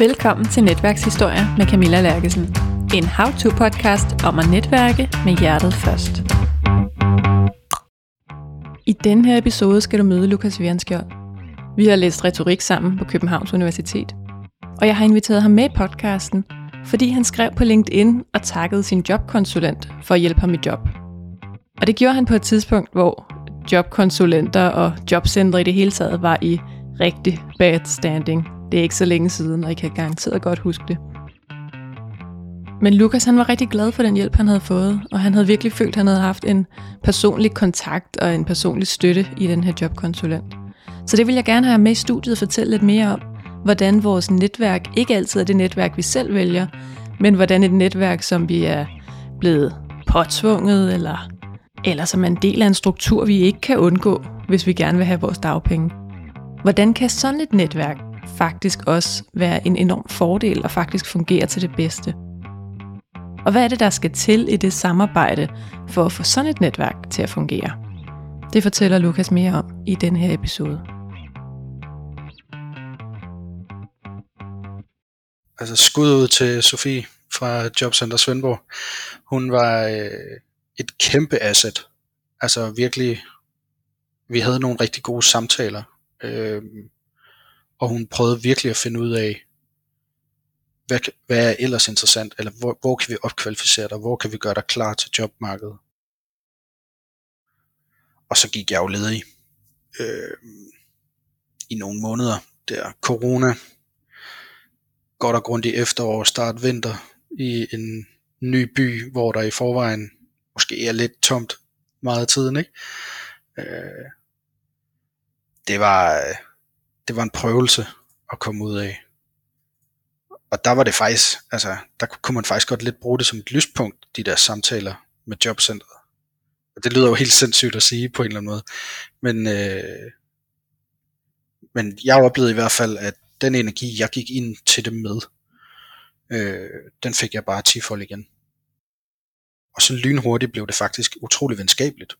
Velkommen til Netværkshistorier med Camilla Lærkesen. En how-to-podcast om at netværke med hjertet først. I denne her episode skal du møde Lukas Virenskjold. Vi har læst retorik sammen på Københavns Universitet. Og jeg har inviteret ham med i podcasten, fordi han skrev på LinkedIn og takkede sin jobkonsulent for at hjælpe ham i job. Og det gjorde han på et tidspunkt, hvor jobkonsulenter og jobcentre i det hele taget var i rigtig bad standing. Det er ikke så længe siden, og I kan garanteret godt huske det. Men Lukas han var rigtig glad for den hjælp, han havde fået, og han havde virkelig følt, at han havde haft en personlig kontakt og en personlig støtte i den her jobkonsulent. Så det vil jeg gerne have med i studiet og fortælle lidt mere om, hvordan vores netværk ikke altid er det netværk, vi selv vælger, men hvordan et netværk, som vi er blevet påtvunget, eller, eller som er en del af en struktur, vi ikke kan undgå, hvis vi gerne vil have vores dagpenge. Hvordan kan sådan et netværk faktisk også være en enorm fordel og faktisk fungere til det bedste? Og hvad er det, der skal til i det samarbejde for at få sådan et netværk til at fungere? Det fortæller Lukas mere om i den her episode. Altså skud ud til Sofie fra Jobcenter Svendborg. Hun var øh, et kæmpe asset. Altså virkelig, vi havde nogle rigtig gode samtaler. Øh, og hun prøvede virkelig at finde ud af, hvad, hvad er ellers interessant, eller hvor, hvor kan vi opkvalificere dig, hvor kan vi gøre dig klar til jobmarkedet. Og så gik jeg jo ledig øh, i nogle måneder der. Corona, godt og grundigt efterår, start vinter i en ny by, hvor der i forvejen måske er lidt tomt meget af tiden. Ikke? Øh, det var øh, det var en prøvelse at komme ud af. Og der var det faktisk, altså, der kunne man faktisk godt lidt bruge det som et lyspunkt, de der samtaler med jobcentret. Og det lyder jo helt sindssygt at sige på en eller anden måde. Men, øh, men jeg oplevede i hvert fald, at den energi, jeg gik ind til det med, øh, den fik jeg bare tifold igen. Og så lynhurtigt blev det faktisk utrolig venskabeligt.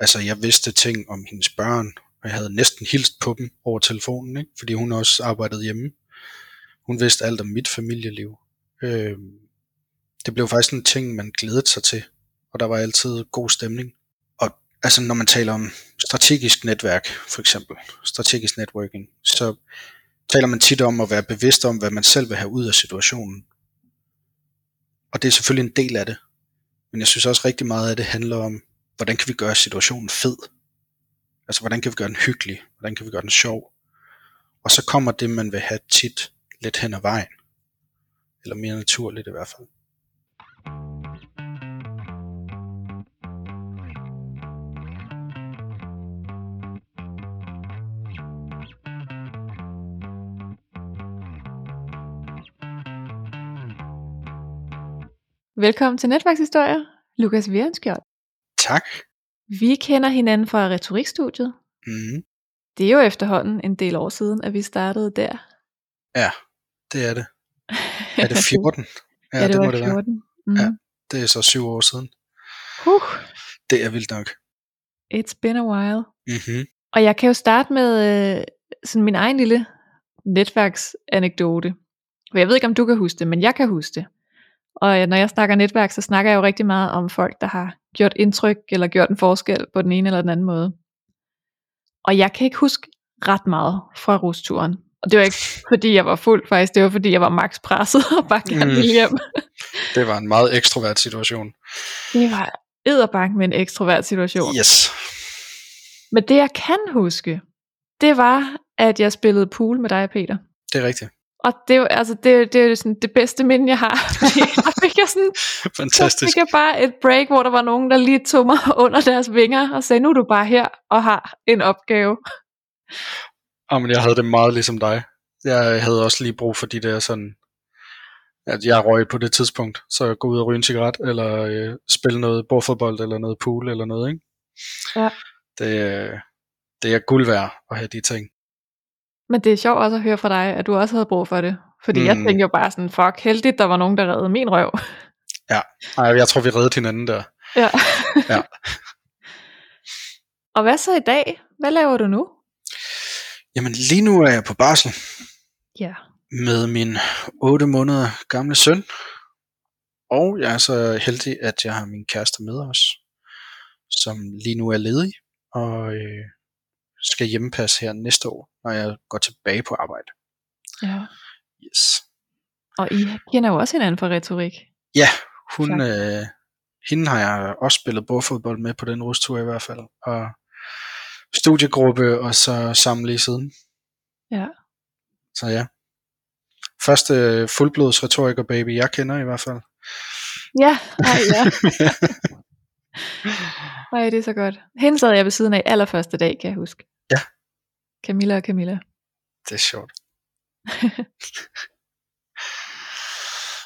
Altså jeg vidste ting om hendes børn, og jeg havde næsten hilst på dem over telefonen, ikke? fordi hun også arbejdede hjemme. Hun vidste alt om mit familieliv. Øh, det blev faktisk en ting, man glædede sig til, og der var altid god stemning. Og altså, når man taler om strategisk netværk, for eksempel, strategisk networking, så taler man tit om at være bevidst om, hvad man selv vil have ud af situationen. Og det er selvfølgelig en del af det. Men jeg synes også rigtig meget af det handler om, hvordan kan vi gøre situationen fed? Altså, hvordan kan vi gøre den hyggelig? Hvordan kan vi gøre den sjov? Og så kommer det, man vil have tit lidt hen ad vejen. Eller mere naturligt i hvert fald. Velkommen til Netværkshistorier, Lukas Virenskjold. Tak. Vi kender hinanden fra retorikstudiet. Mm. Det er jo efterhånden en del år siden, at vi startede der. Ja, det er det. Er det 14? Ja, ja det, det var det 14. Mm. Ja, det er så syv år siden. Uh. Det er vildt nok. It's been a while. Mm-hmm. Og jeg kan jo starte med øh, sådan min egen lille netværksanekdote. For jeg ved ikke, om du kan huske det, men jeg kan huske det. Og når jeg snakker netværk, så snakker jeg jo rigtig meget om folk, der har gjort indtryk eller gjort en forskel på den ene eller den anden måde. Og jeg kan ikke huske ret meget fra rusturen. Og det var ikke fordi jeg var fuld faktisk, det var fordi jeg var max presset og bare gerne ville hjem. det var en meget ekstrovert situation. Det var edderbank med en ekstrovert situation. Yes. Men det jeg kan huske, det var, at jeg spillede pool med dig, Peter. Det er rigtigt. Og det er altså, det, det er sådan det bedste minde, jeg har. der fik jeg sådan, Fantastisk. Så fik jeg bare et break, hvor der var nogen, der lige tog mig under deres vinger og sagde, nu er du bare her og har en opgave. Jamen, jeg havde det meget ligesom dig. Jeg havde også lige brug for de der sådan, at jeg røg på det tidspunkt, så jeg går ud og ryge en cigaret, eller øh, spille noget bordfodbold, eller noget pool, eller noget, ikke? Ja. Det, det er guld værd at have de ting. Men det er sjovt også at høre fra dig, at du også havde brug for det. Fordi mm. jeg tænkte jo bare sådan, fuck, heldigt, der var nogen, der reddede min røv. Ja, Ej, jeg tror, vi reddede hinanden der. Ja. ja. Og hvad så i dag? Hvad laver du nu? Jamen lige nu er jeg på barsel. Ja. med min 8 måneder gamle søn. Og jeg er så heldig, at jeg har min kæreste med os, som lige nu er ledig og øh, skal hjemmepasse her næste år, når jeg går tilbage på arbejde. Ja. Yes. Og I kender jo også hinanden fra retorik. Ja, hun, øh, hende har jeg også spillet bordfodbold med på den rustur i hvert fald. Og studiegruppe, og så sammen lige siden. Ja. Så ja. Første fuldblods retoriker baby, jeg kender i hvert fald. Ja, ej, ja. Ej, det er så godt. Hende sad jeg ved siden af allerførste dag, kan jeg huske. Camilla og Camilla. Det er sjovt.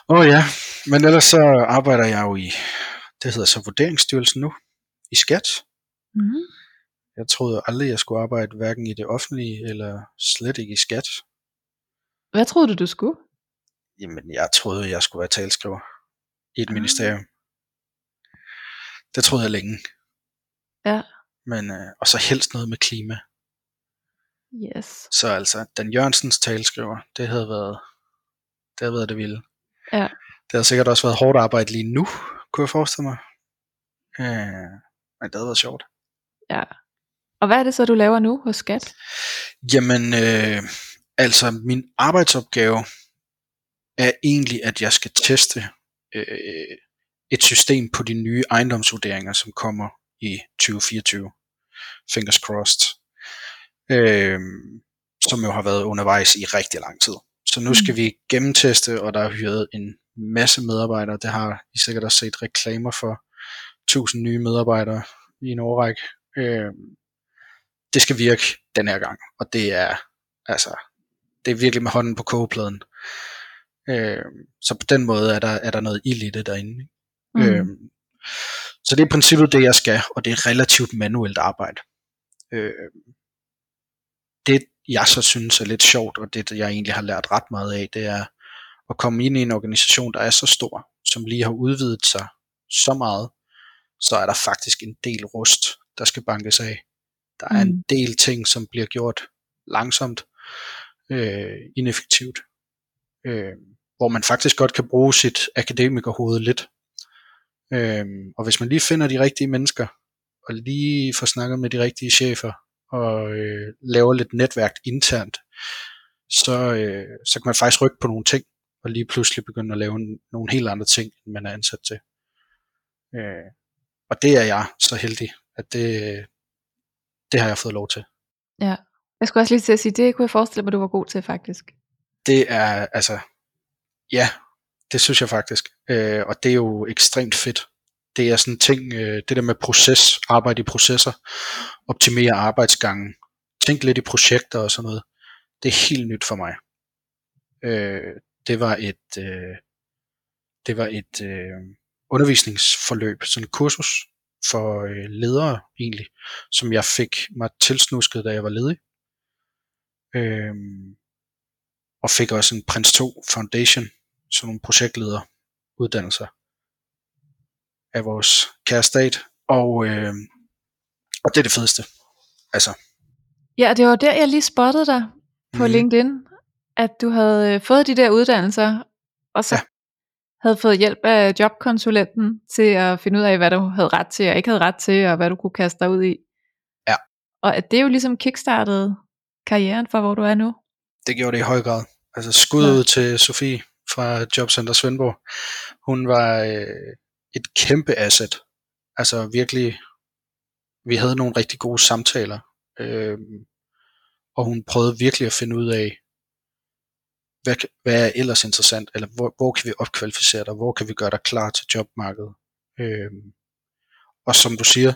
Åh oh, ja, men ellers så arbejder jeg jo i, det hedder så Vurderingsstyrelsen nu, i skat. Mm-hmm. Jeg troede aldrig, jeg skulle arbejde hverken i det offentlige, eller slet ikke i skat. Hvad troede du, du skulle? Jamen, jeg troede, jeg skulle være talskriver i et Ah. ministerium. Det troede jeg længe. Ja. Men, øh, og så helst noget med klima. Yes. Så altså, Dan Jørgensens talskriver, det havde været det, havde været det vilde. Ja. Det havde sikkert også været hårdt arbejde lige nu, kunne jeg forestille mig. Øh, men det havde været sjovt. Ja. Og hvad er det så, du laver nu hos Skat? Jamen, øh, altså min arbejdsopgave er egentlig, at jeg skal teste øh, et system på de nye ejendomsvurderinger, som kommer i 2024. Fingers crossed. Øh, som jo har været undervejs i rigtig lang tid. Så nu skal Mm. vi gennemteste, og der er hyret en masse medarbejdere. Det har I sikkert også set reklamer for. 1000 nye medarbejdere i en årrække. Øh, det skal virke den her gang, og det er altså det er virkelig med hånden på kogepladen. Øh, så på den måde er der, er der noget ild i det derinde. Mm. Øh, så det er i princippet det, jeg skal, og det er relativt manuelt arbejde. Øh, det, jeg så synes er lidt sjovt, og det, jeg egentlig har lært ret meget af, det er at komme ind i en organisation, der er så stor, som lige har udvidet sig så meget, så er der faktisk en del rust, der skal bankes af. Der er en Mm. del ting, som bliver gjort langsomt, øh, ineffektivt, øh, hvor man faktisk godt kan bruge sit akademikerhoved lidt. Øh, og hvis man lige finder de rigtige mennesker, og lige får snakket med de rigtige chefer, og øh, laver lidt netværk internt, så, øh, så kan man faktisk rykke på nogle ting, og lige pludselig begynde at lave en, nogle helt andre ting, end man er ansat til. Øh, og det er jeg så heldig, at det, det har jeg fået lov til. Ja. Jeg skulle også lige til at sige, det kunne jeg forestille mig, du var god til faktisk. Det er altså, ja, det synes jeg faktisk. Øh, og det er jo ekstremt fedt. Det er sådan ting, øh, det der med proces, arbejde i processer, optimere arbejdsgangen, tænk lidt i projekter og sådan noget. Det er helt nyt for mig. Øh, det var et, øh, det var et øh, undervisningsforløb, sådan et kursus for øh, ledere egentlig, som jeg fik mig tilsnusket, da jeg var ledig. Øh, og fik også en Prins 2 Foundation, sådan nogle projektlederuddannelser af vores kære stat. Og, øh, og det er det fedeste. Altså, Ja, det var der, jeg lige spottede dig på Mhm. LinkedIn, at du havde øh, fået de der uddannelser, og så Ja. ja. havde fået hjælp af jobkonsulenten til at finde ud af, hvad du havde ret til og ikke havde ret til, og hvad du kunne kaste dig ud i. Ja. Og at det jo ligesom kickstartede karrieren for, hvor du er nu. det gjorde det i høj grad. Altså skud Ja. ud til Sofie fra Jobcenter Svendborg. Hun var øh, et kæmpe asset. Altså virkelig, vi havde nogle rigtig gode samtaler. Øh, og hun prøvede virkelig at finde ud af, hvad, hvad er ellers interessant, eller hvor, hvor kan vi opkvalificere dig, hvor kan vi gøre dig klar til jobmarkedet. Øh, og som du siger,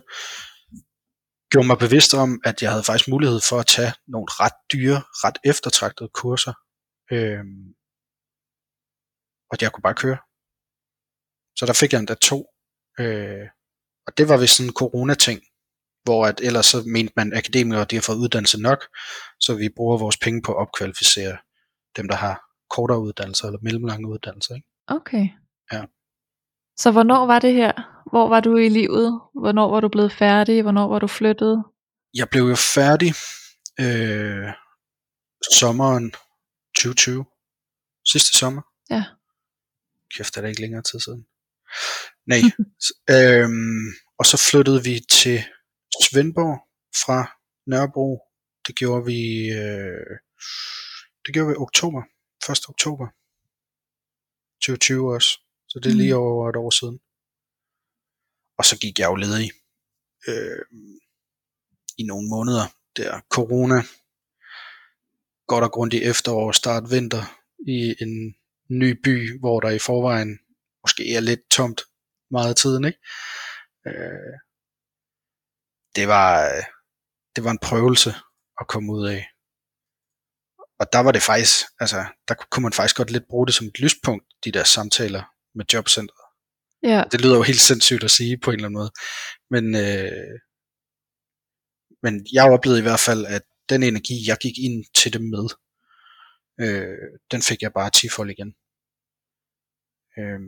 gjorde mig bevidst om, at jeg havde faktisk mulighed for at tage nogle ret dyre, ret eftertragtede kurser, øh, og jeg kunne bare køre. Så der fik jeg endda to, øh, og det var vist sådan en corona-ting, hvor at ellers så mente man, at akademikere de har fået uddannelse nok, så vi bruger vores penge på at opkvalificere dem, der har kortere uddannelser eller mellemlange uddannelser. Ikke? Okay. Ja. Så hvornår var det her? Hvor var du i livet? Hvornår var du blevet færdig? Hvornår var du flyttet? Jeg blev jo færdig øh, sommeren 2020, sidste sommer. Ja. Kæft, er det ikke længere tid siden. Nej. øhm, og så flyttede vi til Svendborg fra Nørrebro. Det gjorde vi, øh, det gjorde vi oktober. 1. oktober 2020 også. Så det er lige over et år siden. Og så gik jeg jo ledig øh, i nogle måneder. Der corona, godt og grundigt efterår, start vinter i en ny by, hvor der i forvejen måske er lidt tomt meget af tiden. Ikke? Øh, det, var, det var en prøvelse at komme ud af. Og der var det faktisk, altså, der kunne man faktisk godt lidt bruge det som et lyspunkt, de der samtaler med jobcentret. Ja. Det lyder jo helt sindssygt at sige på en eller anden måde. Men, øh, men jeg oplevede i hvert fald, at den energi, jeg gik ind til det med, øh, den fik jeg bare tifold igen. Øh,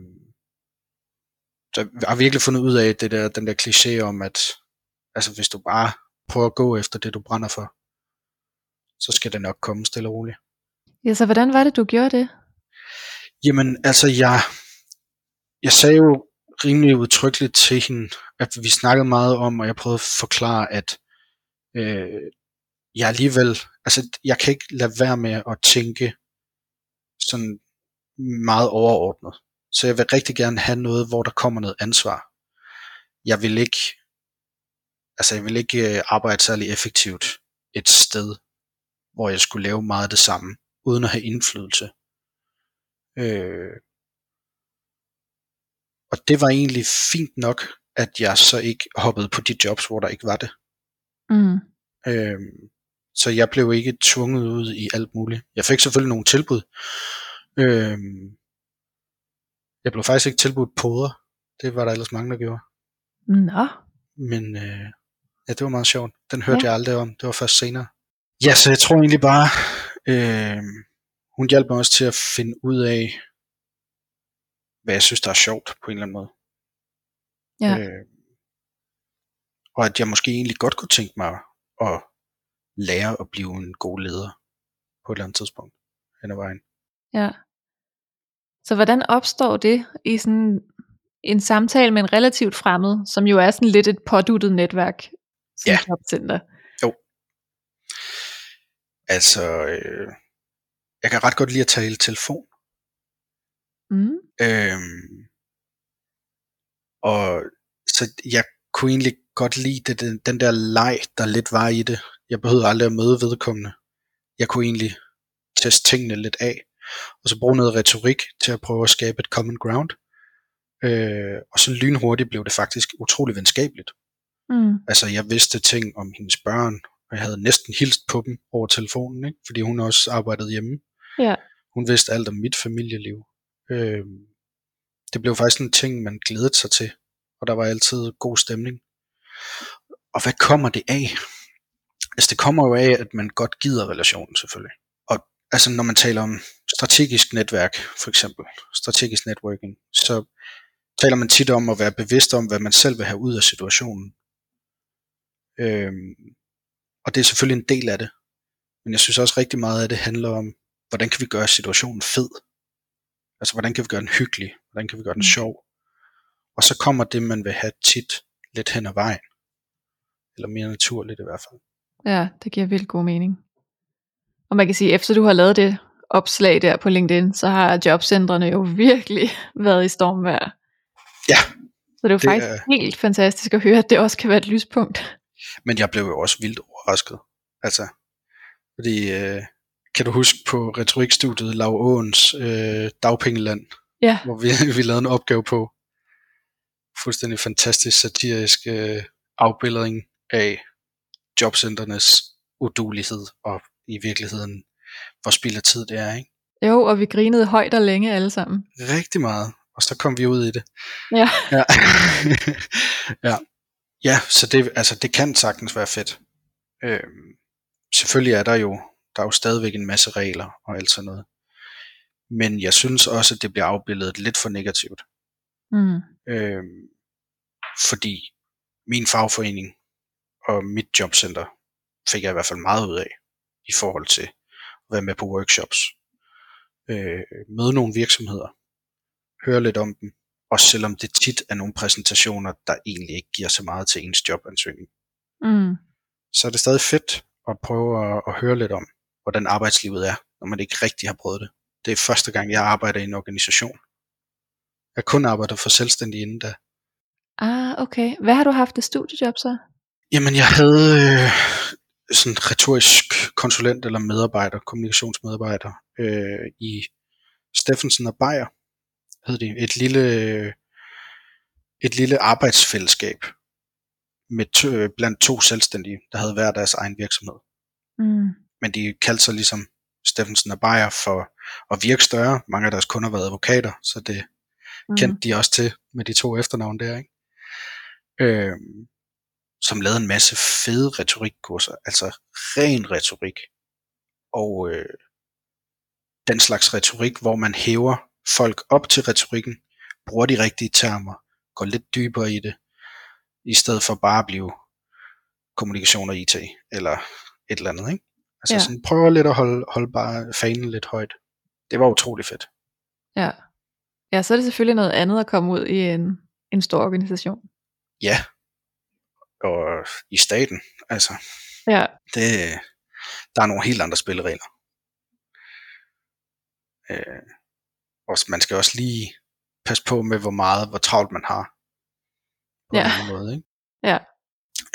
så jeg har virkelig fundet ud af det der, den der kliché om, at altså, hvis du bare prøver at gå efter det, du brænder for, så skal det nok komme stille og roligt. Ja, så hvordan var det, du gjorde det? Jamen, altså, jeg, jeg sagde jo rimelig udtrykkeligt til hende, at vi snakkede meget om, og jeg prøvede at forklare, at øh, jeg alligevel, altså, jeg kan ikke lade være med at tænke sådan meget overordnet. Så jeg vil rigtig gerne have noget, hvor der kommer noget ansvar. Jeg vil ikke, altså jeg vil ikke øh, arbejde særlig effektivt et sted, hvor jeg skulle lave meget af det samme, uden at have indflydelse. Øh, og det var egentlig fint nok, at jeg så ikke hoppede på de jobs, hvor der ikke var det. Mm. Øh, så jeg blev ikke tvunget ud i alt muligt. Jeg fik selvfølgelig nogle tilbud. Øh, jeg blev faktisk ikke tilbudt poder. Det var der ellers mange, der gjorde. Nå. Men øh, ja, det var meget sjovt. Den hørte ja. jeg aldrig om. Det var først senere. Ja, så jeg tror egentlig bare, øh, hun hjalp mig også til at finde ud af, hvad jeg synes, der er sjovt på en eller anden måde. Ja. Øh, og at jeg måske egentlig godt kunne tænke mig at lære at blive en god leder på et eller andet tidspunkt hen ad vejen. Ja. Så hvordan opstår det i sådan en samtale med en relativt fremmed, som jo er sådan lidt et påduttet netværk som Ja. jobcenter? Altså, øh, jeg kan ret godt lide at tale telefon. Mm. Øhm, og så jeg kunne egentlig godt lide det, den, den der leg, der lidt var i det. Jeg behøvede aldrig at møde vedkommende. Jeg kunne egentlig teste tingene lidt af, og så bruge noget retorik til at prøve at skabe et common ground. Øh, og så lynhurtigt blev det faktisk utrolig venskabeligt. Mm. Altså, jeg vidste ting om hendes børn, og jeg havde næsten hilst på dem over telefonen, ikke? fordi hun også arbejdede hjemme. Ja. Hun vidste alt om mit familieliv. Øh, det blev faktisk en ting, man glædede sig til, og der var altid god stemning. Og hvad kommer det af? Altså, det kommer jo af, at man godt gider relationen selvfølgelig. Og altså, når man taler om strategisk netværk, for eksempel, strategisk networking, så taler man tit om at være bevidst om, hvad man selv vil have ud af situationen. Øhm, og det er selvfølgelig en del af det. Men jeg synes også rigtig meget af det handler om, hvordan kan vi gøre situationen fed? Altså, hvordan kan vi gøre den hyggelig? Hvordan kan vi gøre den Mm. sjov? Og så kommer det, man vil have tit lidt hen ad vejen. Eller mere naturligt i hvert fald. Ja, det giver vildt god mening. Og man kan sige, efter du har lavet det opslag der på LinkedIn, så har jobcentrene jo virkelig været i stormvejr. Ja, Så det er jo det faktisk er- helt fantastisk at høre, at det også kan være et lyspunkt. men jeg blev jo også vildt overrasket. Altså, fordi, øh, kan du huske på retorikstudiet Lav Åens øh, Dagpengeland, Ja, hvor vi, vi lavede en opgave på fuldstændig fantastisk satirisk øh, afbildning af jobcenternes udulighed og i virkeligheden, hvor spild af tid det er, ikke? jo, og vi grinede højt og længe alle sammen. Rigtig meget, og så kom vi ud i det. Ja. Ja, ja. ja så det, altså, det kan sagtens være fedt. Øhm, selvfølgelig er der jo, der er jo stadigvæk en masse regler og alt sådan noget. Men jeg synes også, at det bliver afbildet lidt for negativt. Mm. Øhm, fordi min fagforening og mit jobcenter fik jeg i hvert fald meget ud af i forhold til være med på workshops. øh, møde nogle virksomheder, høre lidt om dem, også selvom det tit er nogle præsentationer, der egentlig ikke giver så meget til ens jobansøgning. Mm. Så er det stadig fedt at prøve at, at høre lidt om, hvordan arbejdslivet er, når man ikke rigtig har prøvet det. Det er første gang, jeg arbejder i en organisation. Jeg kun arbejder for selvstændig inden da. Ah, okay. Hvad har du haft af studiejob så? Jamen, jeg havde øh, sådan retorisk konsulent eller medarbejder, kommunikationsmedarbejder øh, i Steffensen og Bayer, hed det, et lille, et lille arbejdsfællesskab med to, blandt to selvstændige, der havde hver deres egen virksomhed. Mm. Men de kaldte sig ligesom Steffensen og Bayer for at virke større. Mange af deres kunder var advokater, så det Mm. kendte de også til med de to efternavn der, ikke? Øh, som lavede en masse fede retorikkurser, altså ren retorik. Og øh, den slags retorik, hvor man hæver folk op til retorikken, bruger de rigtige termer, går lidt dybere i det, i stedet for bare at blive kommunikation og IT, eller et eller andet, ikke? Altså Ja. sådan, prøver lidt at holde, holde bare fanen lidt højt. Det var utrolig fedt. Ja. Ja, så er det selvfølgelig noget andet at komme ud i en, en stor organisation. Ja, og i staten, altså, Ja. det, der er nogle helt andre spilleregler. Øh, og man skal også lige passe på med, hvor meget, hvor travlt man har. På Ja. en måde, ikke? Ja.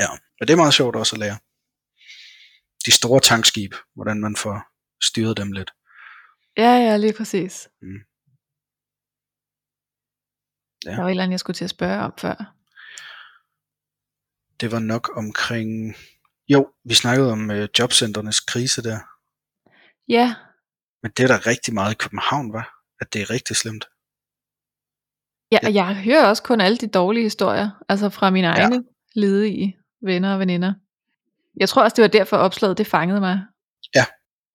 Ja, men det er meget sjovt også at lære. De store tankskib, hvordan man får styret dem lidt. Ja, ja, lige præcis. Mm. Ja. Der var et eller andet, jeg skulle til at spørge om før. Det var nok omkring... Jo, vi snakkede om øh, jobcenternes krise der. Ja, Men det er der rigtig meget i København, var, at det er rigtig slemt. ja og jeg hører også kun alle de dårlige historier, altså fra mine egne ja. ledige venner og veninder. Jeg tror også, det var derfor opslaget, det fangede mig. Ja.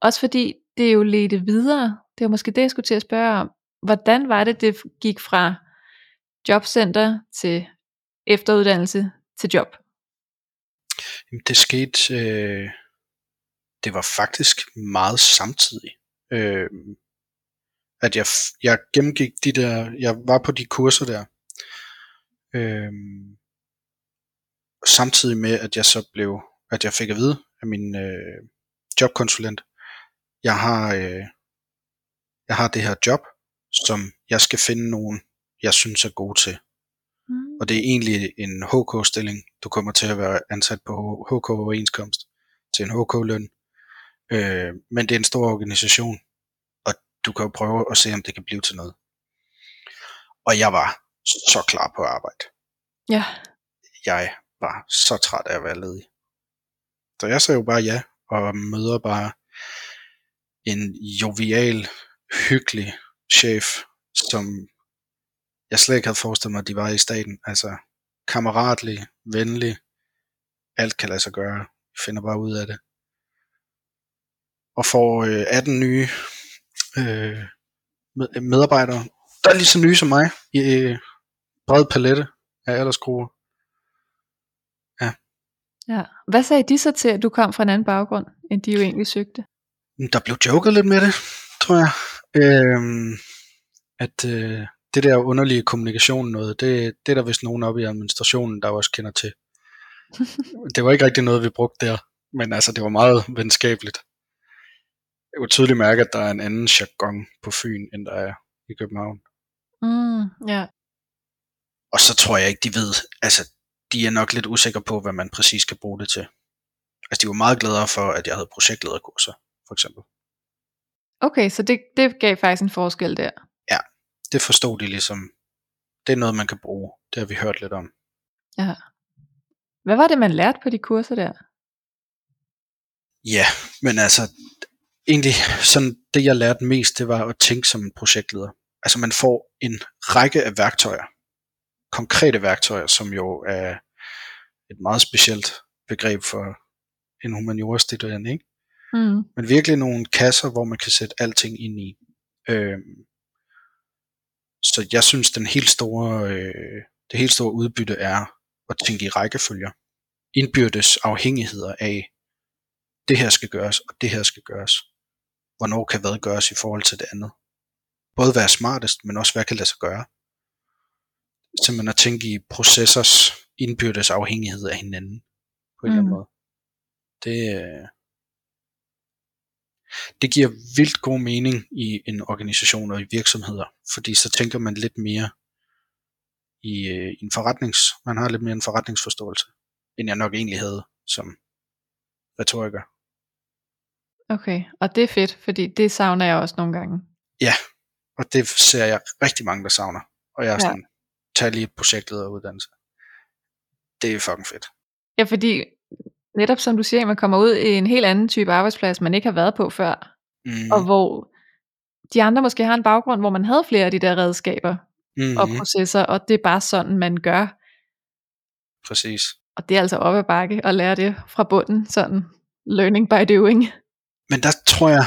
Også fordi det er jo ledte videre. Det var måske det, jeg skulle til at spørge om. Hvordan var det, det gik fra jobcenter til efteruddannelse til job? Jamen, det skete, øh, det var faktisk meget samtidig. Øh, at jeg, jeg gennemgik de der, jeg var på de kurser der, øh, samtidig med, at jeg så blev, at jeg fik at vide af min øh, jobkonsulent, jeg har, øh, jeg har det her job, som jeg skal finde nogen, jeg synes er gode til. Og det er egentlig en HK-stilling. Du kommer til at være ansat på HK-overenskomst til en HK-løn. Øh, men det er en stor organisation, og du kan jo prøve at se, om det kan blive til noget. Og jeg var så klar på arbejde. Ja, Jeg var så træt af at være ledig. Så jeg sagde jo bare ja, og møder bare en jovial, hyggelig chef, som jeg slet ikke havde forestillet mig, at de var i staten. Altså kammeratlig, venlig, alt kan lade sig gøre. Jeg finder bare ud af det. Og får øh, 18 nye øh, med- medarbejdere, der er lige så nye som mig, i øh, bred palette af aldersgrupper. ja. Hvad sagde de så til, at du kom fra en anden baggrund, end de jo egentlig søgte? Der blev joket lidt med det, tror jeg. Øhm, at øh, det der underlige kommunikation noget, det, det er der vist nogen oppe i administrationen, der også kender til. det var ikke rigtig noget, vi brugte der, men altså, det var meget venskabeligt. Jeg kunne tydeligt mærke, at der er en anden jargon på Fyn, end der er i København. Mm, ja. Og så tror jeg ikke, de ved, altså, de er nok lidt usikre på, hvad man præcis skal bruge det til. Altså, de var meget gladere for, at jeg havde projektlederkurser, for eksempel. Okay, så det, det gav faktisk en forskel der. Det forstod de ligesom, det er noget, man kan bruge. Det har vi hørt lidt om. Ja. Hvad var det, man lærte på de kurser der? Ja, men altså, egentlig sådan det, jeg lærte mest, det var at tænke som en projektleder. Altså, man får en række af værktøjer. Konkrete værktøjer, som jo er et meget specielt begreb for en humaniora-studerende, ikke? Mm. Men virkelig nogle kasser, hvor man kan sætte alting ind i. Øhm, så jeg synes, den helt store, øh, det helt store udbytte er at tænke i rækkefølger. Indbyrdes afhængigheder af, det her skal gøres, og det her skal gøres. Hvornår kan hvad gøres i forhold til det andet? både være smartest, men også hvad kan lade sig gøre. Simpelthen at tænke i processors indbyrdes afhængighed af hinanden på en mm. eller anden Mm. måde. Det, øh, det giver vildt god mening i en organisation og i virksomheder, fordi så tænker man lidt mere i øh, en forretnings, man har lidt mere en forretningsforståelse, end jeg nok egentlig havde som retoriker. Okay, og det er fedt, fordi det savner jeg også nogle gange. Og det ser jeg rigtig mange, der savner. Og jeg er Ja. sådan, tag lige et projektlederuddannelse. Det er fucking fedt. Ja, fordi netop som du siger, man kommer ud i en helt anden type arbejdsplads, man ikke har været på før, Mm, og hvor de andre måske har en baggrund, hvor man havde flere af de der redskaber mm, og processer, og det er bare sådan, man gør. præcis. Og det er altså op ad bakke at lære det fra bunden, sådan learning by doing. Men der tror jeg,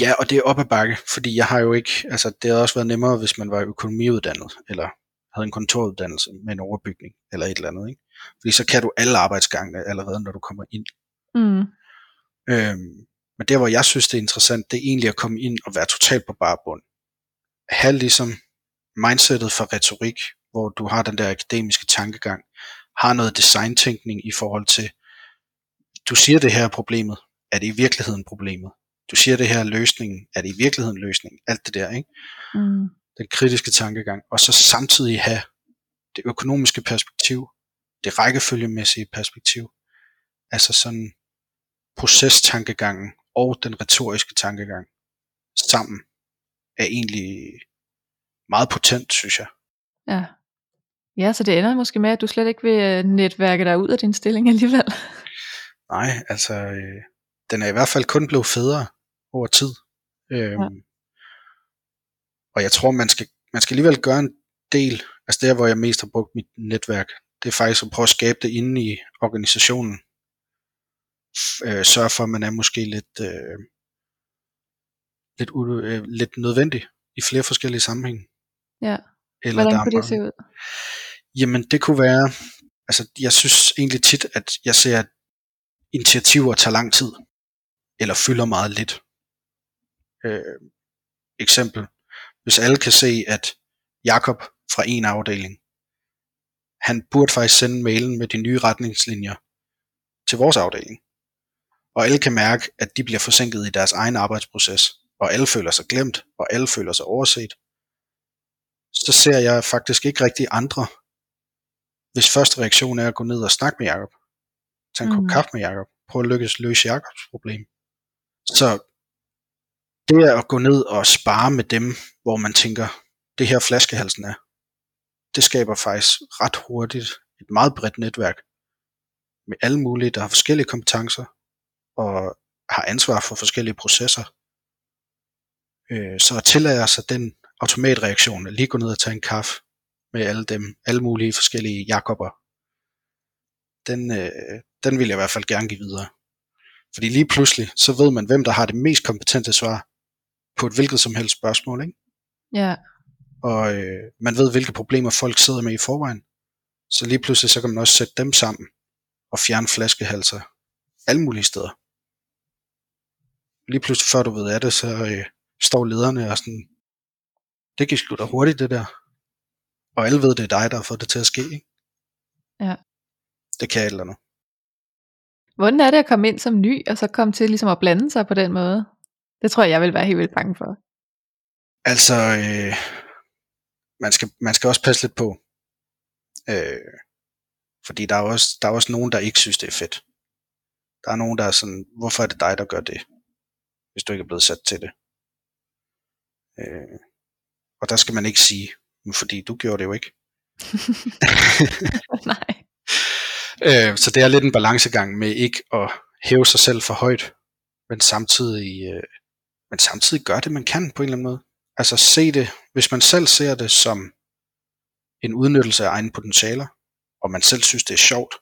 ja, og det er op ad bakke, fordi jeg har jo ikke, altså det havde også været nemmere, hvis man var økonomiuddannet, eller havde en kontoruddannelse med en overbygning, eller et eller andet, ikke? Fordi så kan du alle arbejdsgangene allerede, når du kommer ind. Mm. Øhm, men der, hvor jeg synes, det er interessant, det er egentlig at komme ind og være totalt på bare bund. have ligesom mindsetet for retorik, hvor du har den der akademiske tankegang, har noget designtænkning i forhold til, du siger det her er problemet, er det i virkeligheden problemet? Du siger det her er løsningen, er det i virkeligheden løsningen? Alt det der, ikke? Mm. Den kritiske tankegang, og så samtidig have det økonomiske perspektiv, det rækkefølgemæssige perspektiv, altså sådan procestankegangen og den retoriske tankegang sammen er egentlig meget potent, synes jeg. Ja. Ja, så det ender måske med, at du slet ikke vil øh, netværke dig ud af din stilling alligevel. Nej, altså, øh, den er i hvert fald kun blevet federe over tid. Øhm, Ja. Og jeg tror, man skal, man skal alligevel gøre en del, altså der, hvor jeg mest har brugt mit netværk, det er faktisk at prøve at skabe det inde i organisationen. Øh, sørge for, at man er måske lidt, øh, lidt, øh, lidt nødvendig i flere forskellige sammenhænge. Ja. Eller Hvordan der er kunne det se ud? Jamen, det kunne være, altså jeg synes egentlig tit, at jeg ser, at initiativer tager lang tid, eller fylder meget lidt. Øh, eksempel, hvis alle kan se, at Jakob fra en afdeling, han burde faktisk sende mailen med de nye retningslinjer til vores afdeling. Og alle kan mærke, at de bliver forsinket i deres egen arbejdsproces, og alle føler sig glemt, og alle føler sig overset. Så ser jeg faktisk ikke rigtig andre, hvis første reaktion er at gå ned og snakke med Jakob. Tag en kop Mhm. kaffe med Jakob. Prøv at lykkes løse Jakobs problem. Så det er at gå ned og spare med dem, hvor man tænker, det her flaskehalsen er, det skaber faktisk ret hurtigt et meget bredt netværk med alle mulige, der har forskellige kompetencer og har ansvar for forskellige processer. Øh, Så at tillade sig den automatreaktion, at lige gå ned og tage en kaffe med alle dem, alle mulige forskellige Jakober, den, øh, den vil jeg i hvert fald gerne give videre. Fordi lige pludselig, så ved man, hvem der har det mest kompetente svar på et hvilket som helst spørgsmål, ikke? Ja. og øh, man ved, hvilke problemer folk sidder med i forvejen. Så lige pludselig, så kan man også sætte dem sammen og fjerne flaskehalser alle mulige steder. Lige pludselig, før du ved af det, så øh, står lederne og sådan, det gik sgu da hurtigt, det der. Og alle ved, det er dig, der har fået det til at ske, ikke? Ja. Det kan et eller andet. Hvordan er det at komme ind som ny, og så komme til ligesom at blande sig på den måde? Det tror jeg, jeg vil være helt vildt bange for. Altså, øh, man, skal, man skal også passe lidt på. Øh, fordi der er, også, der er også nogen, der ikke synes, det er fedt. Der er nogen, der er sådan, hvorfor er det dig, der gør det, hvis du ikke er blevet sat til det? Øh, og der skal man ikke sige, "Men fordi du gjorde det jo ikke. Nej. Øh, så det er lidt en balancegang med ikke at hæve sig selv for højt, men samtidig, øh, men samtidig gør det, man kan på en eller anden måde. Altså se det, hvis man selv ser det som en udnyttelse af egne potentialer, og man selv synes, det er sjovt,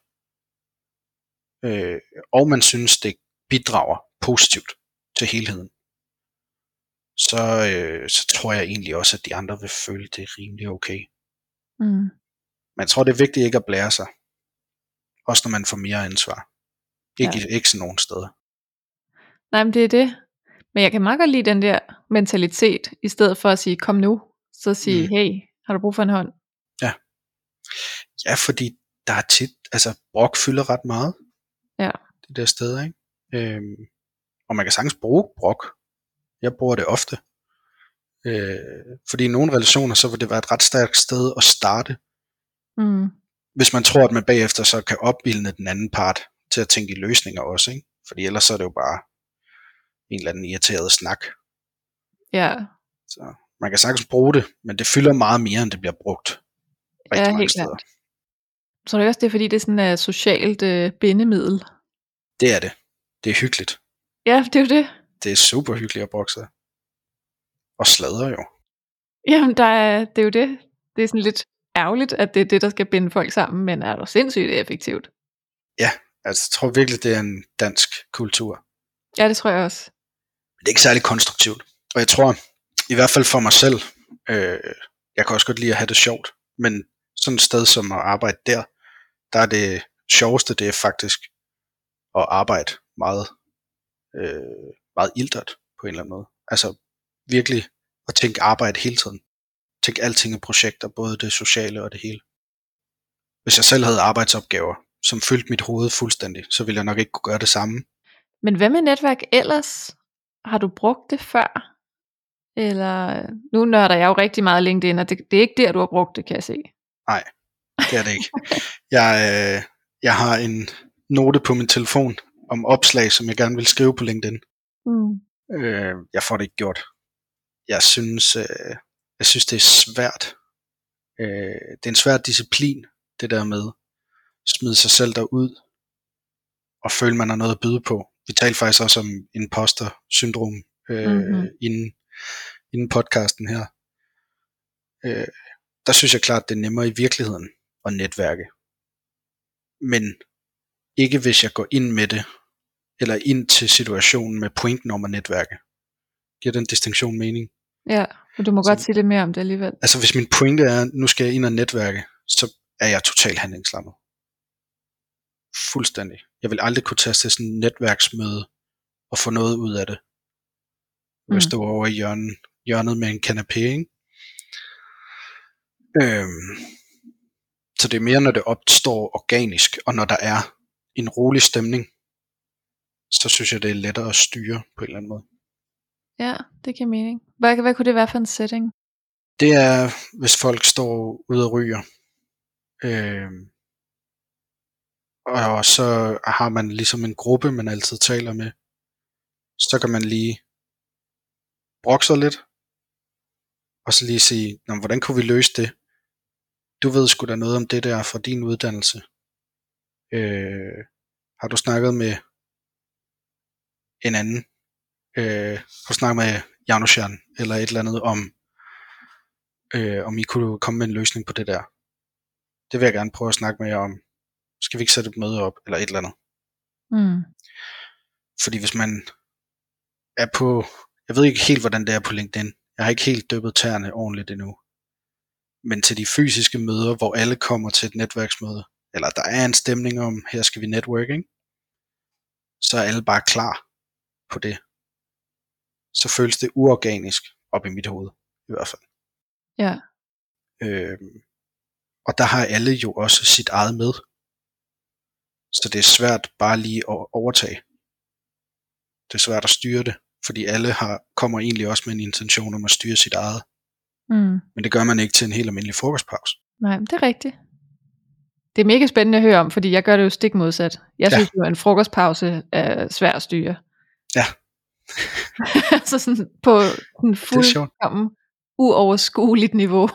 øh, og man synes, det bidrager positivt til helheden, så, øh, så tror jeg egentlig også, at de andre vil føle det er rimelig okay. Mm. Men jeg tror, det er vigtigt ikke at blære sig. Også når man får mere ansvar. Ikke, ja. ikke sådan nogen steder. Nej, men det er det. Men jeg kan meget godt lide den der mentalitet, i stedet for at sige, kom nu, så sige, Mm. hey, har du brug for en hånd? Ja, fordi der er tit, altså brok fylder ret meget. Ja. Det der sted, ikke? Øhm, og man kan sagtens bruge brok. Jeg bruger det ofte. Øh, fordi i nogle relationer, så vil det være et ret stærkt sted at starte, Mm. hvis man tror, at man bagefter så kan opbilde den anden part til at tænke i løsninger også, ikke? Fordi ellers så er det jo bare en eller anden irriteret snak. Ja, Så man kan sagtens bruge det, men det fylder meget mere, end det bliver brugt. Rigtig Ja, mange helt steder. klart. så er det også det, er, fordi det er sådan et socialt øh, bindemiddel. Det er det. Det er hyggeligt. Ja, det er jo det. Det er super hyggeligt at brokse. Og sladre jo. Jamen, der er, det er jo det. Det er sådan lidt ærgerligt, at det er det, der skal binde folk sammen, men er du sindssygt effektivt. Altså, jeg tror virkelig, det er en dansk kultur. Ja, det tror jeg også. Det er ikke særlig konstruktivt. Og jeg tror, i hvert fald for mig selv, øh, jeg kan også godt lide at have det sjovt, men sådan et sted som at arbejde der, der er det sjoveste, det er faktisk at arbejde meget, øh, meget ildert på en eller anden måde. Altså virkelig at tænke arbejde hele tiden. Tænke alting i projekter, både det sociale og det hele. Hvis jeg selv havde arbejdsopgaver, som fyldte mit hoved fuldstændig, så ville jeg nok ikke kunne gøre det samme. Men hvad med netværk ellers? Har du brugt det før? Eller nu nørder jeg jo rigtig meget LinkedIn, og det, det er ikke der, du har brugt det, kan jeg se. Det er det ikke. Jeg, øh, jeg har en note på min telefon om opslag, som jeg gerne vil skrive på LinkedIn. Mm. Øh, jeg får det ikke gjort. Jeg synes, øh, jeg synes det er svært. Øh, det er en svær disciplin, det der med at smide sig selv derud og føle, man har noget at byde på. Vi talte faktisk også om imposter-syndrom øh, Mhm. mm-hmm. inden, inden podcasten her. Øh, der synes jeg klart, det er nemmere i virkeligheden at netværke. Men ikke hvis jeg går ind med det, eller ind til situationen med pointen om at netværke. Giver den distinktion mening? Ja, men du må Så- godt sige lidt mere om det alligevel. Altså hvis min pointe er, nu skal jeg ind og netværke, så er jeg totalt handlingslammet. Fuldstændig. Jeg vil aldrig kunne tage til sådan et netværksmøde og få noget ud af det. Jeg Mm. stå over i hjørnet, hjørnet med en kanapé, ikke? Øhm, så det er mere, når det opstår organisk, og når der er en rolig stemning, så synes jeg, det er lettere at styre på en eller anden måde. Ja, det giver mening. Hvad, hvad kunne det være for en setting? Det er, hvis folk står ude og ryger. Øhm, og så har man ligesom en gruppe, man altid taler med. Så kan man lige brokke sig lidt. Og så lige sige, Nå, hvordan kunne vi løse det? Du ved sgu da noget om det der fra din uddannelse. Øh, har du snakket med en anden? Øh, har du snakket med Janusjan eller et eller andet om, øh, om I kunne komme med en løsning på det der. Det vil jeg gerne prøve at snakke med jer om. Skal vi ikke sætte et møde op, eller et eller andet? Mm. Fordi hvis man er på, jeg ved ikke helt, hvordan det er på LinkedIn. Jeg har ikke helt dyppet tæerne ordentligt endnu. Men til de fysiske møder, hvor alle kommer til et netværksmøde, eller der er en stemning om, her skal vi networking, så er alle bare klar på det. Så føles det uorganisk op i mit hoved, i hvert fald. Ja. Øhm, og der har alle jo også sit eget med. Så det er svært bare lige at overtage. Det er svært at styre det, fordi alle har, kommer egentlig også med en intention om at styre sit eget. Mm. Men det gør man ikke til en helt almindelig frokostpause. Nej, det er rigtigt. Det er mega spændende at høre om, fordi jeg gør det jo stik modsat. Jeg Ja. synes jo, at en frokostpause er svær at styre. Ja. så sådan på en fuldkommen uoverskueligt niveau.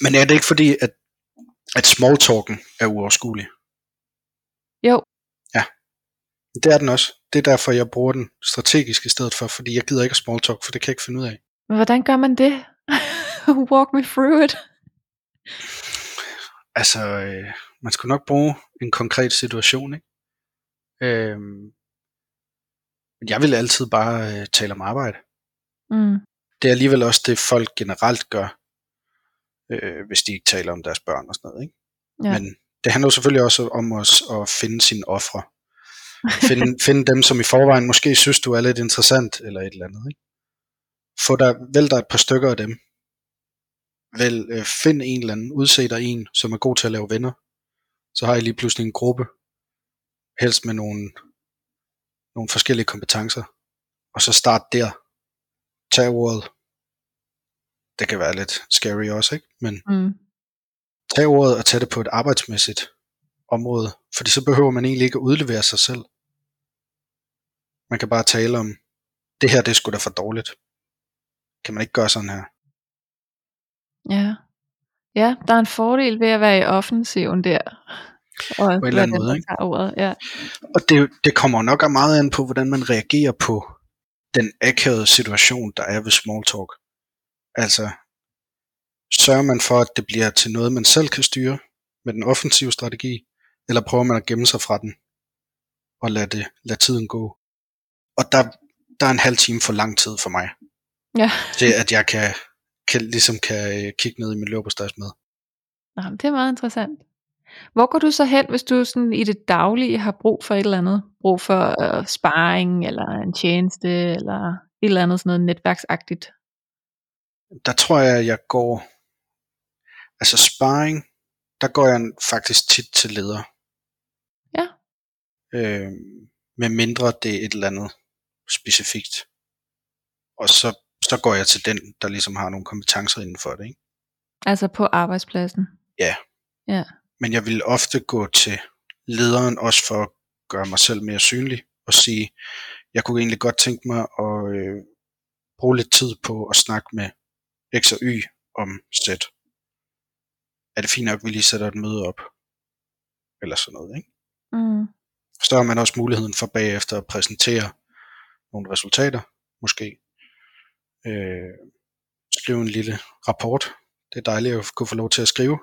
Men er det ikke fordi, at, at small talken er uoverskuelig? Jo, Det er den også. Det er derfor, jeg bruger den strategisk i stedet for, fordi jeg gider ikke at small talk, for det kan jeg ikke finde ud af. men hvordan gør man det? Walk me through it. Altså, øh, man skulle nok bruge en konkret situation, ikke? Men jeg vil altid bare øh, tale om arbejde. Mm. Det er alligevel også det, folk generelt gør, øh, hvis de ikke taler om deres børn og sådan noget, ikke? Ja. Men det handler jo selvfølgelig også om os at finde sine ofre. Find, find dem, som i forvejen måske synes, du er lidt interessant, eller et eller andet. Ikke? Få dig, vælg dig et par stykker af dem. Vælg, øh, find en eller anden, udse dig en, som er god til at lave venner. Så har I lige pludselig en gruppe, helst med nogle, nogle forskellige kompetencer. Og så start der. Tag ordet. Det kan være lidt scary også, ikke? Men Mm. Tag ordet og tag det på et arbejdsmæssigt område, fordi så behøver man egentlig ikke at udlevere sig selv. Man kan bare tale om, det her det er sgu da for dårligt. Kan man ikke gøre sådan her? Ja. Ja, der er en fordel ved at være i offensiven der. Og en eller anden måde, ikke? Ordet, ja. Og det, det kommer nok meget an på, hvordan man reagerer på den akavede situation, der er ved small talk. Altså, sørger man for, at det bliver til noget, man selv kan styre med den offensive strategi, eller prøver man at gemme sig fra den og lade, det, lade tiden gå. Og der, der er en halv time for lang tid for mig, Ja. til at jeg kan, kan, ligesom kan øh, kigge ned i min med. Nå, det er meget interessant. Hvor går du så hen, hvis du sådan i det daglige har brug for et eller andet? Brug for øh, sparring, eller en tjeneste, eller et eller andet sådan noget netværksagtigt? Der tror jeg, jeg går, altså sparring, der går jeg faktisk tit til leder. Ja. Øh, med mindre det er et eller andet specifikt. Og så, så går jeg til den, der ligesom har nogle kompetencer inden for det. Ikke? Altså på arbejdspladsen? Ja. Ja. Men jeg vil ofte gå til lederen også for at gøre mig selv mere synlig og sige, jeg kunne egentlig godt tænke mig at øh, bruge lidt tid på at snakke med X og Y om Z. Er det fint nok, at vi lige sætter et møde op? Eller sådan noget, ikke? Mm. Så har man også muligheden for bagefter at præsentere nogle resultater, måske. Øh, skrive en lille rapport. Det er dejligt at kunne få lov til at skrive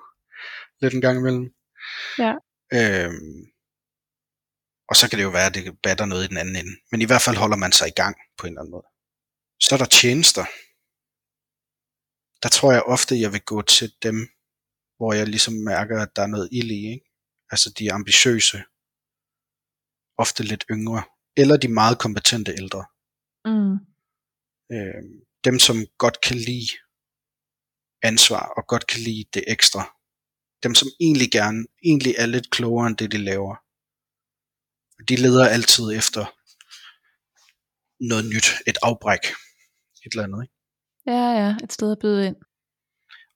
lidt en gang imellem. Ja. Øh, og så kan det jo være, at det batter noget i den anden ende. Men i hvert fald holder man sig i gang på en eller anden måde. Så er der tjenester. Der tror jeg ofte, jeg vil gå til dem, hvor jeg ligesom mærker, at der er noget ild i. Ikke? Altså de ambitiøse, ofte lidt yngre, eller de meget kompetente ældre. Mm. Øh, dem, som godt kan lide ansvar, og godt kan lide det ekstra. Dem, som egentlig gerne, egentlig er lidt klogere end det, de laver. De leder altid efter noget nyt, et afbræk, et eller andet. Ikke? Ja, ja, et sted at byde ind.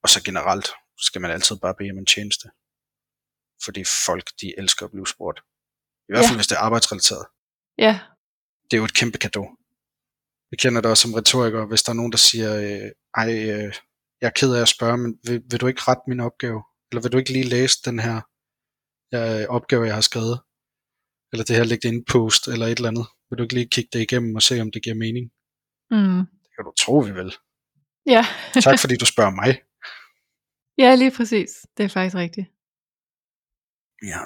Og så generelt skal man altid bare bede om en tjeneste. Fordi folk, de elsker at blive spurgt. I hvert fald, Ja. hvis det er arbejdsrelateret. Ja, Det er jo et kæmpe gave. Vi kender det også som retorikere, hvis der er nogen, der siger, øh, ej, øh, jeg er ked af at spørge, men vil, vil du ikke rette min opgave? Eller vil du ikke lige læse den her øh, opgave, jeg har skrevet? Eller det her LinkedIn post, eller et eller andet. Vil du ikke lige kigge det igennem og se, om det giver mening? mm. Det kan du tro, vi vil. ja. Tak fordi du spørger mig. Ja, lige præcis. Det er faktisk rigtigt. Ja.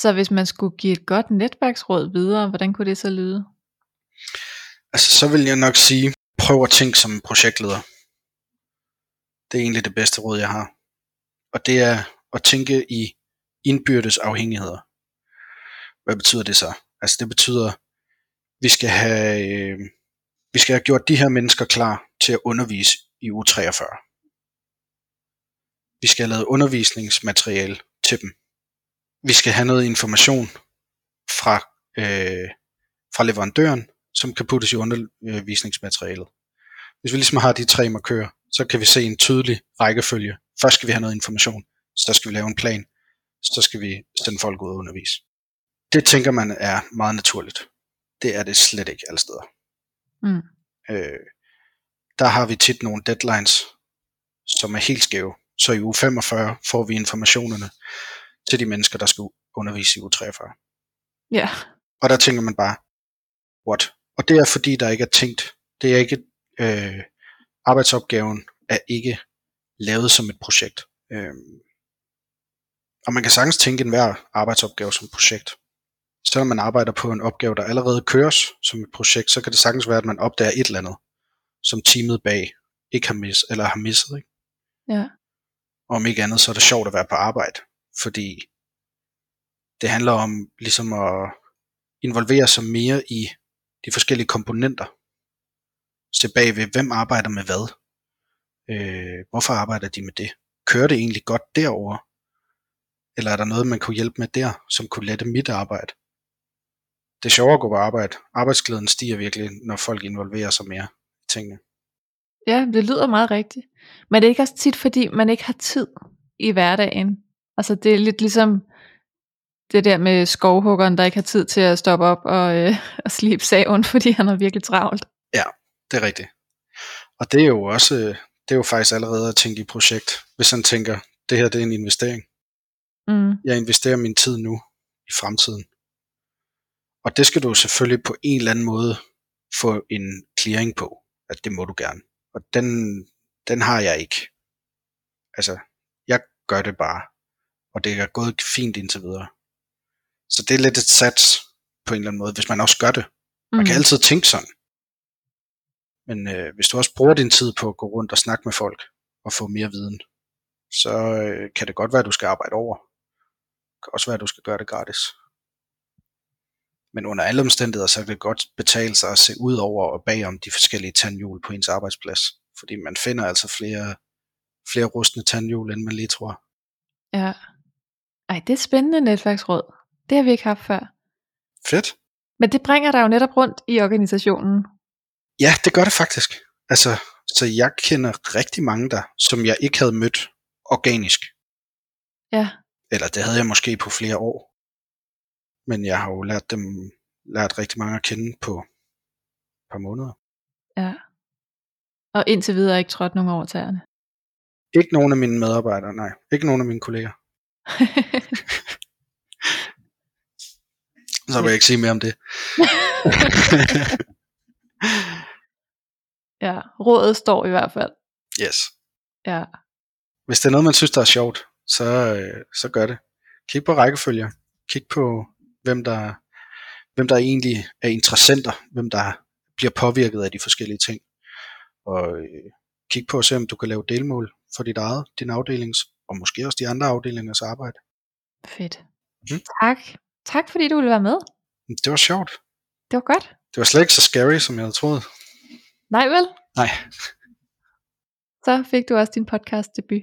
Så hvis man skulle give et godt netværksråd videre, hvordan kunne det så lyde? Altså, så vil jeg nok sige, prøv at tænke som projektleder. Det er egentlig det bedste råd, jeg har. Og det er at tænke i indbyrdes afhængigheder. Hvad betyder det så? Altså, det betyder, vi skal have, øh, vi skal have gjort de her mennesker klar til at undervise i u 43. Vi skal have lavet undervisningsmateriale til dem. Vi skal have noget information fra, øh, fra leverandøren, som kan puttes i undervisningsmaterialet. Hvis vi ligesom har de tre markører, så kan vi se en tydelig rækkefølge. Først skal vi have noget information, så skal vi lave en plan, så skal vi sende folk ud og undervise. Det tænker man er meget naturligt. Det er det slet ikke alle steder. Mm. Øh, der har vi tit nogle deadlines, som er helt skæve. Så i uge 45 får vi informationerne til de mennesker, der skal undervise i uge 43. Ja, Og der tænker man bare, what? Og det er fordi, der ikke er tænkt. Det er ikke, øh, arbejdsopgaven er ikke lavet som et projekt. Øh, og man kan sagtens tænke enhver arbejdsopgave som projekt. Selvom man arbejder på en opgave, der allerede køres som et projekt, så kan det sagtens være, at man opdager et eller andet, som teamet bag ikke har mis eller har misset. Ikke? ja, Og om ikke andet, så er det sjovt at være på arbejde, fordi Det handler om ligesom at involvere sig mere i de forskellige komponenter. Se bagved, hvem arbejder med hvad? Øh, hvorfor arbejder de med det? Kører det egentlig godt derover? Eller er der noget, man kunne hjælpe med der, som kunne lette mit arbejde? Det er sjovere at gå på arbejde. Arbejdsglæden stiger virkelig, når folk involverer sig mere tingene. Ja, det lyder meget rigtigt. Men det er ikke også tit, fordi man ikke har tid i hverdagen. Altså det er lidt ligesom det der med skovhuggeren, der ikke har tid til at stoppe op og, øh, og slibe saven, fordi han er virkelig travlt. Ja, det er rigtigt. Og det er jo også, det er jo faktisk allerede at tænke i projekt, hvis han tænker, det her det er en investering. Mm. Jeg investerer min tid nu i fremtiden. Og det skal du selvfølgelig på en eller anden måde få en clearing på, at det må du gerne. Og den, den har jeg ikke. Altså, jeg gør det bare. Og det er gået fint indtil videre. Så det er lidt et sats på en eller anden måde, hvis man også gør det. Man Mm. kan altid tænke sådan. Men øh, hvis du også bruger din tid på at gå rundt og snakke med folk og få mere viden, så øh, kan det godt være, at du skal arbejde over. Det kan også være, at du skal gøre det gratis. Men under alle omstændigheder, så kan det godt betale sig at se ud over og bagom de forskellige tandhjul på ens arbejdsplads. Fordi man finder altså flere, flere rustne tandhjul, end man lige tror. Ja. Ej, det er spændende netværksråd. Det har vi ikke haft før. Fedt. Men det bringer dig jo netop rundt i organisationen. Ja, det gør det faktisk. Altså, så jeg kender rigtig mange der, som jeg ikke havde mødt organisk. Ja. Eller det havde jeg måske på flere år. Men jeg har jo lært dem, lært rigtig mange at kende på et par måneder. Ja. Og indtil videre ikke trådt nogen over tæerne. Ikke nogen af mine medarbejdere, nej. Ikke nogen af mine kolleger. Så vil jeg ikke sige mere om det. ja, rådet står i hvert fald. yes. Ja. Hvis det er noget, man synes, der er sjovt, så, øh, så gør det. Kig på rækkefølger. Kig på, hvem der, hvem der egentlig er interessenter. Hvem der bliver påvirket af de forskellige ting. Og øh, kig på at se, om du kan lave delmål for dit eget, din afdelings, og måske også de andre afdelingers arbejde. Fedt. Mm. Tak. Tak fordi du ville være med. Det var sjovt. Det var godt. Det var slet ikke så scary, som jeg havde troet. Nej vel? Nej, Så fik du også din podcast debut.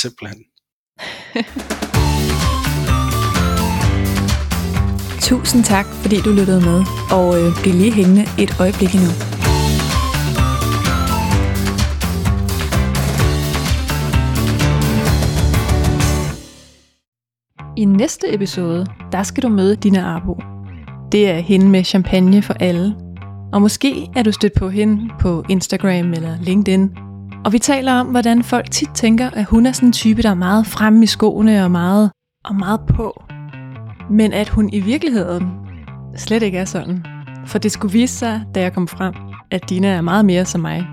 simpelthen. Tusind tak, fordi du lyttede med, og øh, bliv lige hængende et øjeblik endnu. I næste episode, der skal du møde Dina Arbo. Det er hende med champagne for alle. Og måske er du stødt på hende på Instagram eller LinkedIn. Og vi taler om, hvordan folk tit tænker, at hun er sådan en type, der er meget fremme i skoene og meget, og meget på. Men at hun i virkeligheden slet ikke er sådan. For det skulle vise sig, da jeg kom frem, at Dina er meget mere som mig,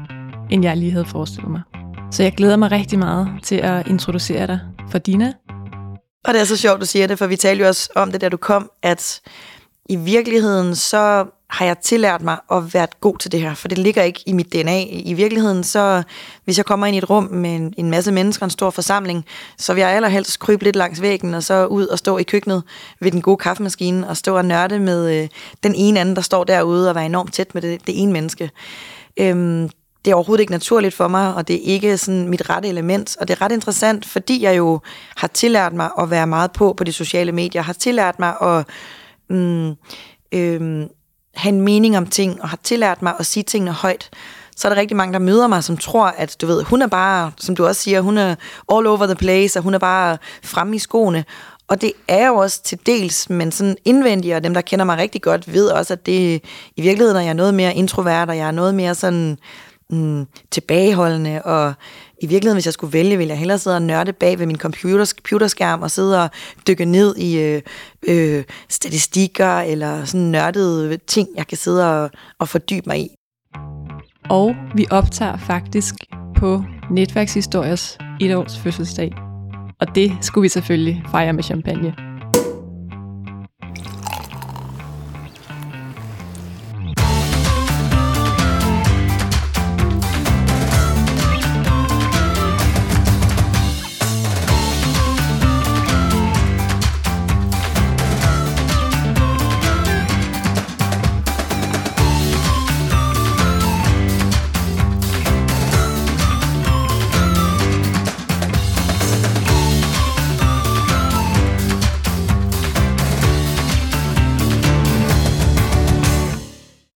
end jeg lige havde forestillet mig. Så jeg glæder mig rigtig meget til at introducere dig for Dina. Og det er så sjovt, du siger det, for vi talte jo også om det, da du kom, at i virkeligheden, så har jeg tillært mig at være god til det her, for det ligger ikke i mit DNA. I virkeligheden, så hvis jeg kommer ind i et rum med en, en masse mennesker, en stor forsamling, så vil jeg allerhelst krybe lidt langs væggen, og så ud og stå i køkkenet ved den gode kaffemaskine, og stå og nørde med øh, den ene anden, der står derude, og være enormt tæt med det, det ene menneske. Øhm, det er overhovedet ikke naturligt for mig, og det er ikke sådan mit rette element. Og det er ret interessant, fordi jeg jo har tillært mig at være meget på på de sociale medier, har tillært mig at mm, øhm, have en mening om ting, og har tillært mig at sige tingene højt. Så er der rigtig mange, der møder mig, som tror, at du ved, hun er bare, som du også siger, hun er all over the place, og hun er bare fremme i skoene. Og det er jo også til dels, men sådan indvendigt, og dem, der kender mig rigtig godt, ved også, at det i virkeligheden er jeg noget mere introvert, og jeg er noget mere sådan mm, tilbageholdende, og i virkeligheden, hvis jeg skulle vælge, ville jeg hellere sidde og nørde bag ved min computers, computerskærm og sidde og dykke ned i øh, øh, statistikker eller sådan nørdede ting, jeg kan sidde og, og fordybe mig i. Og vi optager faktisk på Netværkshistoriers etårs fødselsdag. Og det skulle vi selvfølgelig fejre med champagne.